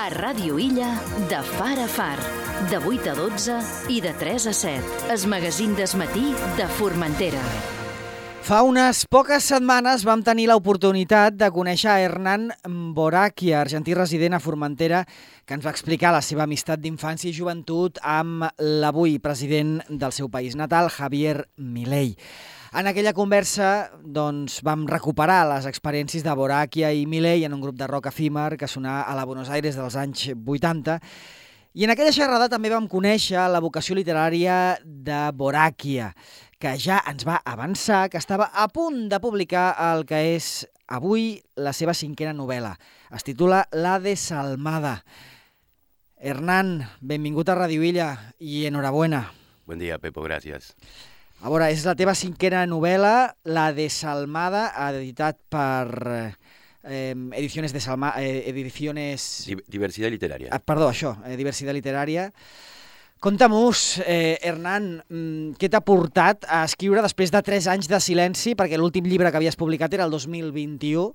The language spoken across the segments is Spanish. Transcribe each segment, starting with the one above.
A Ràdio Illa, de far a far. De 8 a 12 i de 3 a 7. Es magazín d'esmatí de Formentera. Fa unes poques setmanes vam tenir l'oportunitat de conèixer Hernán Boraquia, argentí resident a Formentera, que ens va explicar la seva amistat d'infància i joventut amb l'avui president del seu país natal, Javier Milei. En aquella conversa doncs, vam recuperar les experiències de Boraquia i Milei en un grup de rock efímer que sonà a la Buenos Aires dels anys 80 i en aquella xerrada també vam conèixer la vocació literària de Boraquia, que ja ens va avançar que estava a punt de publicar el que és avui la seva cinquena novel·la. Es titula La desalmada. Hernán, benvingut a Radio Illa i enhorabuena. Buen día, Pepo, gracias. A veure, és la teva cinquena novel·la, La desalmada, editat per eh, Ediciones de Salma, eh, Ediciones... Di- diversidad literaria. Ah, perdó, això, eh, Diversitat Literària. Conta-mos, eh, Hernán, mm, què t'ha portat a escriure després de 3 anys de silenci, perquè l'últim llibre que havies publicat era el 2021.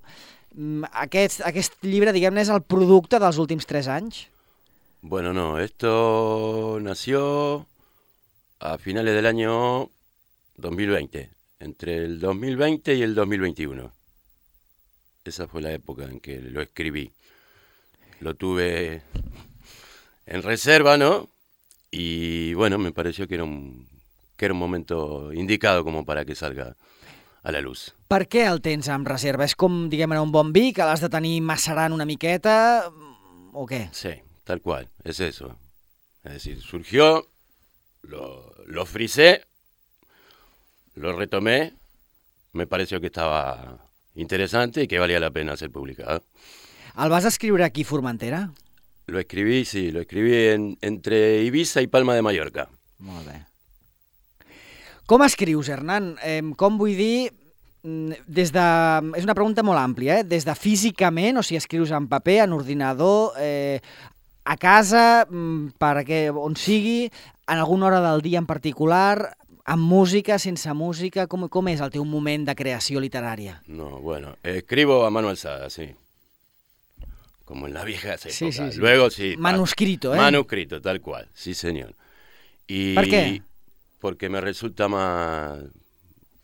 Mm, Aquest, aquest llibre, diguem-ne, és el producte dels últims 3 anys? Bueno, no, esto nació a finales del año 2020, entre el 2020 y el 2021. Esa fue la época en que lo escribí. Lo tuve en reserva, ¿no? Y bueno, me pareció que era un, que era un momento indicado como para que salga a la luz. Per què el tens en reserva? És com, diguem-ne, un bon vi que l'has de tenir macerant una miqueta o què? Sí, tal cual, es eso. Es decir, surgió, lo, lo frisé, lo retomé, me pareció que estaba interesante y que valía la pena ser publicado. El vas escriure aquí a Formentera? Lo escribí, sí, lo escribí en- entre Ibiza y Palma de Mallorca. Molt bé. Com escrius, Hernán? Eh, com vull dir, mm, des de... És una pregunta molt àmplia, eh? Des de físicament, o sigui, escrius en paper, en ordinador, eh, a casa, mm, per què, on sigui, en alguna hora del dia en particular, amb música, sense música, com, com és el teu moment de creació literària? No, bueno, escribo a mano alzada, sí. Como en la vieja época. sí, sí. Luego sí. Manuscrito, ¿eh? Manuscrito, tal cual, sí, señor. Y ¿Por qué? Porque me resulta más,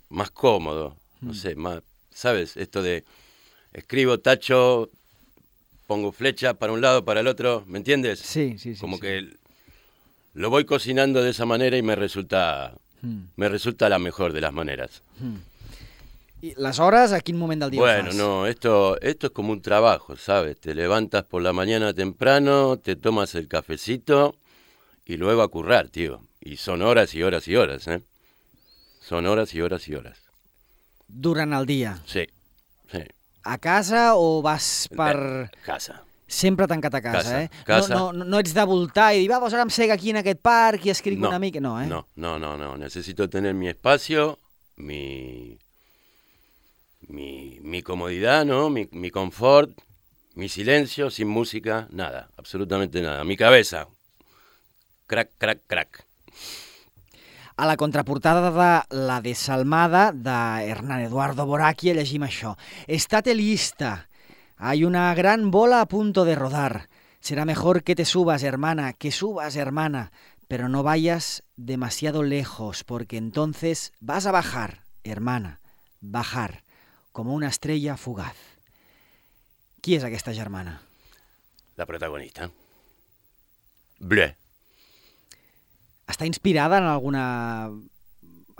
más cómodo, Mm. no sé, más, ¿sabes? Esto de escribo, tacho, pongo flecha para un lado, para el otro, ¿me entiendes? Sí, sí, sí. Como sí. que lo voy cocinando de esa manera y me resulta, Mm. me resulta la mejor de las maneras. I les hores, a quin moment del ho Bueno, no, esto, esto es como un trabajo, ¿sabes? Te levantas por la mañana temprano, te tomas el cafecito y luego a currar, tío. Y son horas y horas y horas, ¿eh? Son horas y horas y horas. Durant el dia. Sí, sí. A casa o vas. Eh, Casa. Sempre tancat a casa, Casa, eh? casa. No, no, no ets de voltar i dir, va, doncs ara em sec aquí en aquest parc i escric No, una mica. No, eh? No, no, no, no. Necesito tener mi espacio, mi, mi, mi comodidad, ¿no? Mi, mi confort, mi silencio, sin música, nada, absolutamente nada. Mi cabeza, crack, crack, crack. A la contraportada de La desalmada de Hernán Eduardo Boraquia llegim això. Estate lista. Hay una gran bola a punto de rodar. Será mejor que te subas, hermana, que subas, hermana, pero no vayas demasiado lejos, porque entonces vas a bajar, hermana, bajar, como una estrella fugaz. Qui és aquesta germana? La protagonista. Bleu. Està inspirada en alguna...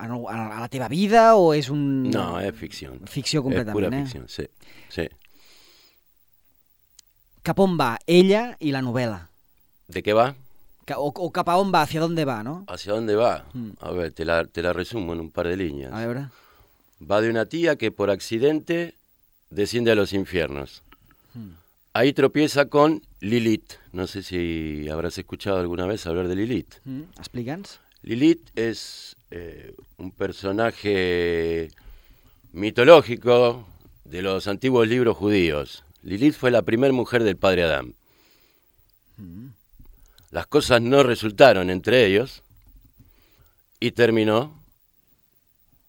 En, a la teva vida o és un... No, es ficción. Ficció Es pura completament, eh? ficción, sí, sí. Cap on va ella i la novel·la? ¿De qué va? O, o cap a on va, hacia dónde va, no? ¿Hacia dónde va? Mm. A ver, te la, te la resumo en un par de líneas. A veure... Va de una tía que por accidente desciende a los infiernos. Hmm. Ahí tropieza con Lilith. No sé si habrás escuchado alguna vez hablar de Lilith. Mm, Explica'ns. Lilith es eh, un personaje mitológico de los antiguos libros judíos. Lilith fue la primera mujer del padre Adán. Las cosas no resultaron entre ellos y terminó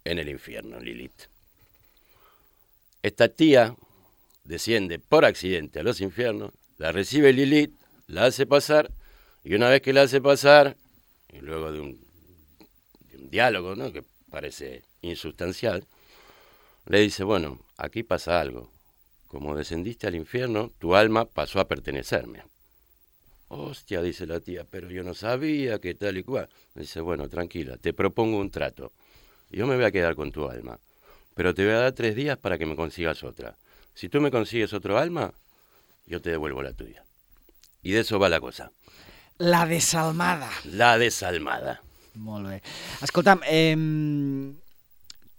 en el infierno, Lilith. Esta tía desciende por accidente a los infiernos, la recibe Lilith, la hace pasar, y una vez que la hace pasar, y luego de un, de un diálogo, ¿no? Que parece insustancial, le dice, bueno, aquí pasa algo. Como descendiste al infierno, tu alma pasó a pertenecerme. Hostia, dice la tía, pero yo no sabía que tal y cual. Dice, bueno, tranquila, te propongo un trato. Yo me voy a quedar con tu alma, pero te voy a dar tres días para que me consigas otra. Si tú me consigues otro alma, yo te devuelvo la tuya. I de eso va la cosa. La desalmada. La desalmada. Molt bé. Escolta'm, eh,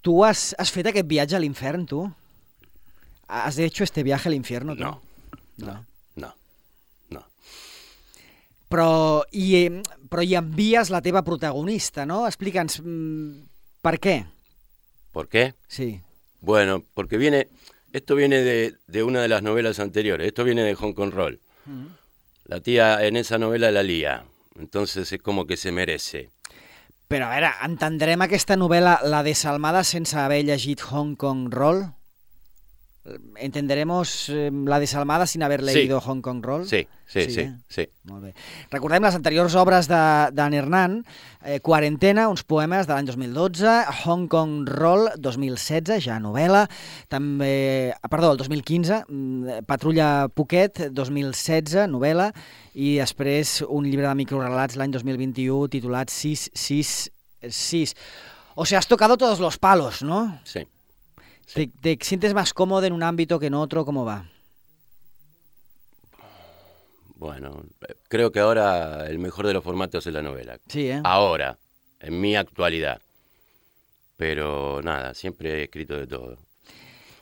tu has, has fet aquest viatge a l'infern, tu? ¿Has hecho este viaje al infierno? No, no, no, no. Però, i, però hi envies la teva protagonista, no? Explica'ns mm, per què. ¿Por qué? Sí. Bueno, porque viene, esto viene de, de una de las novelas anteriores, esto viene de Hong Kong Roll. La tía en esa novela la lía, entonces es como que se merece. Però, a veure, entendrem aquesta novel·la, La desalmada, sense haver llegit Hong Kong Roll? ¿Entenderemos eh, La desalmada sin haber Sí. leído Hong Kong Roll? Sí, sí, Sí, sí, eh? sí. Molt bé. Recordem les anteriors obres de- d'en Hernán, eh, Quarantena, uns poemes de l'any 2012, Hong Kong Roll, 2016, ja novel·la, també, ah, perdó, el 2015, mm, Patrulla Poquet, 2016, novel·la, i després un llibre de microrelats l'any 2021 titulat 666. O sea, has tocado todos los palos, ¿no? sí. ¿Te, te sientes más cómodo en un ámbito que en otro? ¿Cómo va? Bueno, creo que ahora el mejor de los formatos es la novela. Sí, ¿eh? Ahora, en mi actualidad. Pero nada, siempre he escrito de todo.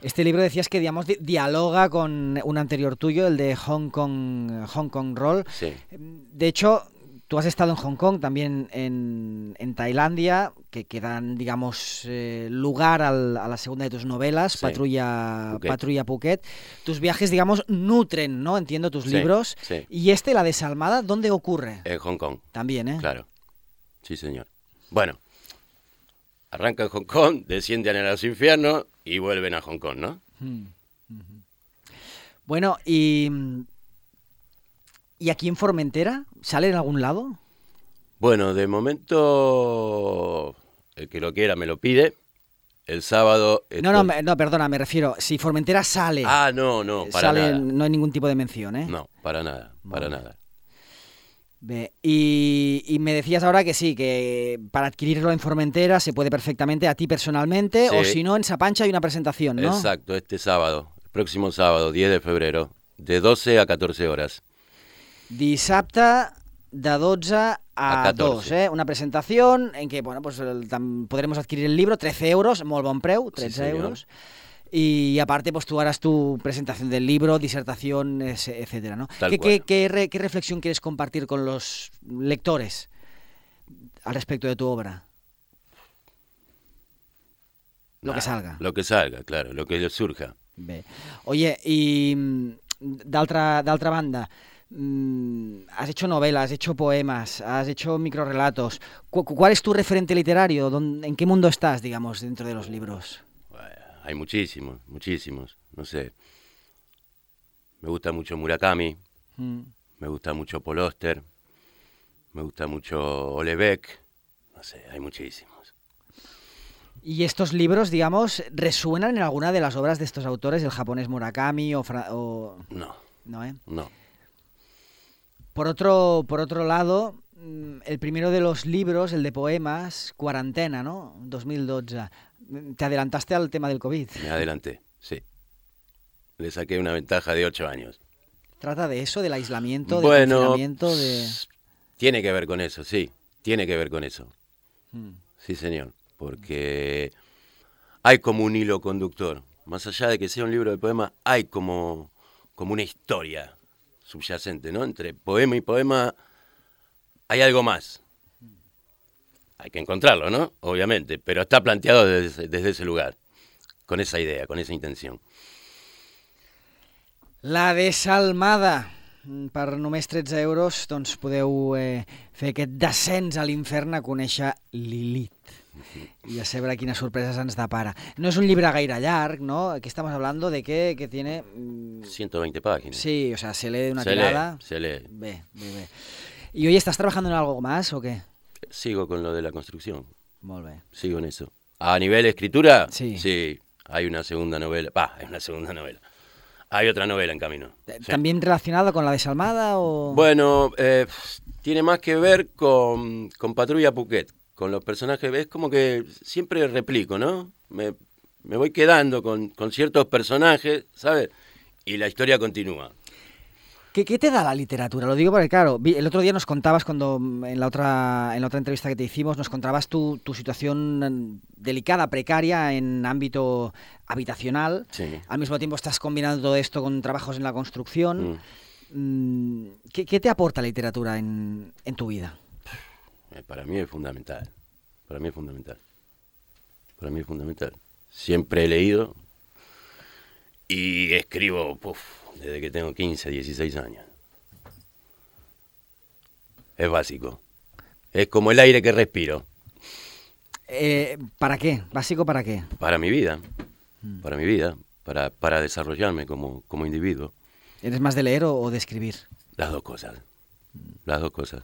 Este libro decías que digamos di- dialoga con un anterior tuyo, el de Hong Kong, Hong Kong Roll. Sí, De hecho, tú has estado en Hong Kong, también en, en Tailandia, que, que dan, digamos, eh, lugar al- a la segunda de tus novelas, Sí. Patrulla, Phuket. Patrulla Phuket. Tus viajes, digamos, nutren, ¿no? Entiendo tus Sí, libros. sí. Y este, La Desalmada, ¿dónde ocurre? en Hong Kong. También, ¿eh? Claro. Sí, señor. Bueno, arranca en Hong Kong, descienden a los infiernos y vuelven a Hong Kong, ¿no? Mm, ujú. Bueno, y. ¿Y aquí en Formentera? ¿Sale en algún lado? Bueno, de momento, el que lo quiera me lo pide. El sábado... No, no, me- no, perdona, me refiero. Si Formentera sale. Ah, no, no, para sale, nada. no hay ningún tipo de mención, ¿eh? No, para nada, para Vale. nada. Ve, Y, y me decías ahora que sí, que para adquirirlo en Formentera se puede perfectamente a ti personalmente, o si no, en Sapancha hay una presentación, ¿no? Exacto, este sábado, el próximo sábado, 10 de febrero, de 12 a 14 horas. Dissabte de 12 a, A 14. 2, ¿eh? Una presentación en que, bueno, pues el- tam- podremos adquirir el libro, 13 euros, molt bon preu, 13 señor. euros. Y aparte, pues tú harás tu presentación del libro, disertación, etcétera, ¿no? ¿Qué, qué- qué re- qué reflexión quieres compartir con los lectores al respecto de tu obra? Lo que Nada, salga. Lo que salga, claro, lo que surja. Bé. Oye, y d'altra d'altra banda, has hecho novelas, has hecho poemas, has hecho microrelatos. Cu- cu- ¿Cuál es tu referente literario? ¿Dónde- ¿En qué mundo estás, digamos, dentro de los libros? Hay muchísimos, muchísimos, no sé. Me gusta mucho Murakami, Mm. me gusta mucho Paul me gusta mucho Olebeck, no sé, hay muchísimos. ¿Y estos libros, digamos, resuenan en alguna de las obras de estos autores, el japonés Murakami o... fra- o- No, no, eh? no. Por otro, por otro lado, mm, el primero de los libros, el de poemas, Cuarentena, ¿no? 2012. Mm, Te adelantaste al tema del COVID. Me adelanté, sí. Le saqué una ventaja de ocho años. Trata de eso, del aislamiento, del Bueno, confinamiento, de... tiene que ver con eso, sí, tiene que ver con eso. Mm. Sí, señor, porque hay como un hilo conductor. Más allá de que sea un libro de poema, hay como, como una historia subyacente, ¿no? Entre poema y poema hay algo más. Hay que encontrarlo, ¿no? Obviamente, pero está planteado desde, desde ese lugar, con esa idea, con esa intención. La desalmada. Mm, Per només 13 euros doncs podeu eh, fer aquest descens a l'infern a conèixer Lilith. I a saber quines sorpreses ens depara. No és un llibre gaire llarg, ¿no? Aquí estamos hablando de que, que tiene... mm, 120 páginas. Sí, o sea, se lee de una se tirada. lee, se lee. Ve, ve, ve. ¿Y hoy estás trabajando en algo más o qué? Sigo con lo de la construcción. Molt bé. Sigo en eso. A nivel escritura, Sí. sí, hay una segunda novela. Va, hay una segunda novela. Hay otra novela en camino. Eh, Sí. ¿También relacionado con la desalmada o...? Bueno, eh, tiene más que ver con, con Patrulla Phuket, con los personajes. Es como que siempre replico, ¿no? Me, me voy quedando con, con ciertos personajes, ¿sabes? Y la historia continúa. ¿Qué, qué te da la literatura? Lo digo porque, claro, el otro día nos contabas, cuando en la otra, en la otra entrevista que te hicimos, nos contabas tu, tu situación mm, delicada, precaria en ámbito habitacional. Sí. Al mismo tiempo estás combinando todo esto con trabajos en la construcción. Mm. Mm, ¿Qué, qué te aporta la literatura en, en tu vida? Eh, Para mí es fundamental. Para mí es fundamental. Para mí es fundamental. Siempre he leído y escribo desde que tengo 15, 16 años. Es básico. Es como el aire que respiro. Eh, ¿Para qué? ¿Básico para qué? Para mi vida. Para mi vida. Para, para desarrollarme como, como individuo. ¿Eres más de leer o, o de escribir? Las dos cosas. Las dos cosas.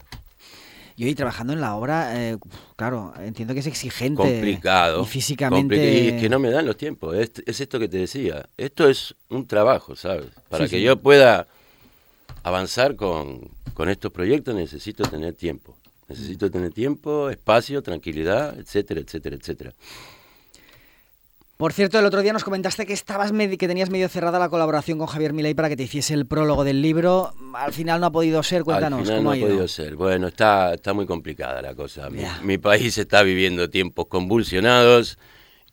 Y hoy trabajando en la obra, eh, claro, entiendo que es exigente. complicado. Y físicamente. y es que no me dan los tiempos. Es, es esto que te decía. Esto es un trabajo, ¿sabes? Para Sí, que sí. yo pueda avanzar con, con estos proyectos necesito tener tiempo. Necesito tener tiempo, espacio, tranquilidad, etcétera, etcétera, etcétera. Por cierto, el otro día nos comentaste que estabas que tenías medio cerrada la colaboración con Javier Milei para que te hiciese el prólogo del libro. Al final no ha podido ser. Cuéntanos Al final cómo no ha ha ido. podido ser. Bueno, está, está muy complicada la cosa. Mi, mi país está viviendo tiempos convulsionados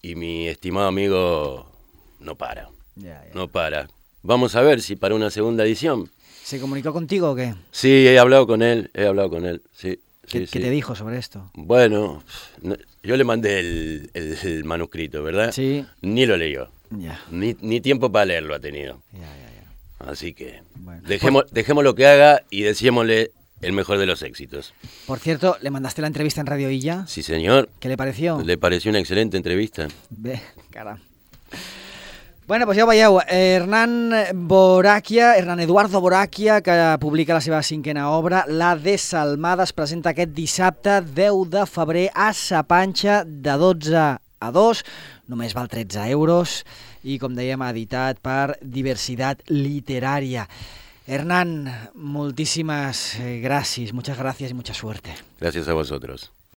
y mi estimado amigo no para. Ya, ya. No para. Vamos a ver si para una segunda edición ¿Se comunicó contigo o qué? Sí, he hablado con él, he hablado con él, sí. ¿Qué, sí, qué sí. te dijo sobre esto? Bueno, no- yo le mandé el, el- el manuscrito, ¿verdad? Sí. Ni lo leyó, Ya, ni, ni tiempo para leerlo ha tenido. ya, ya. ya. Así que Bueno. dejemos, dejemos lo que haga y deseémosle el mejor de los éxitos. Por cierto, ¿le mandaste la entrevista en Radio Illa? Sí, señor. ¿Qué le pareció? Le pareció una excelente entrevista. Bé, caram. Bueno, doncs ja ho veieu, Hernán Boràquia, Hernán Eduardo Boràquia, que publica la seva cinquena obra, La Desalmada, es presenta aquest dissabte 10 de febrer a Sa Panxa de 12 a 2, només val 13 euros i, com dèiem, editat per Diversitat Literària. Hernán, moltíssimes gràcies, muchas gracias y mucha suerte. Gracias a vosotros.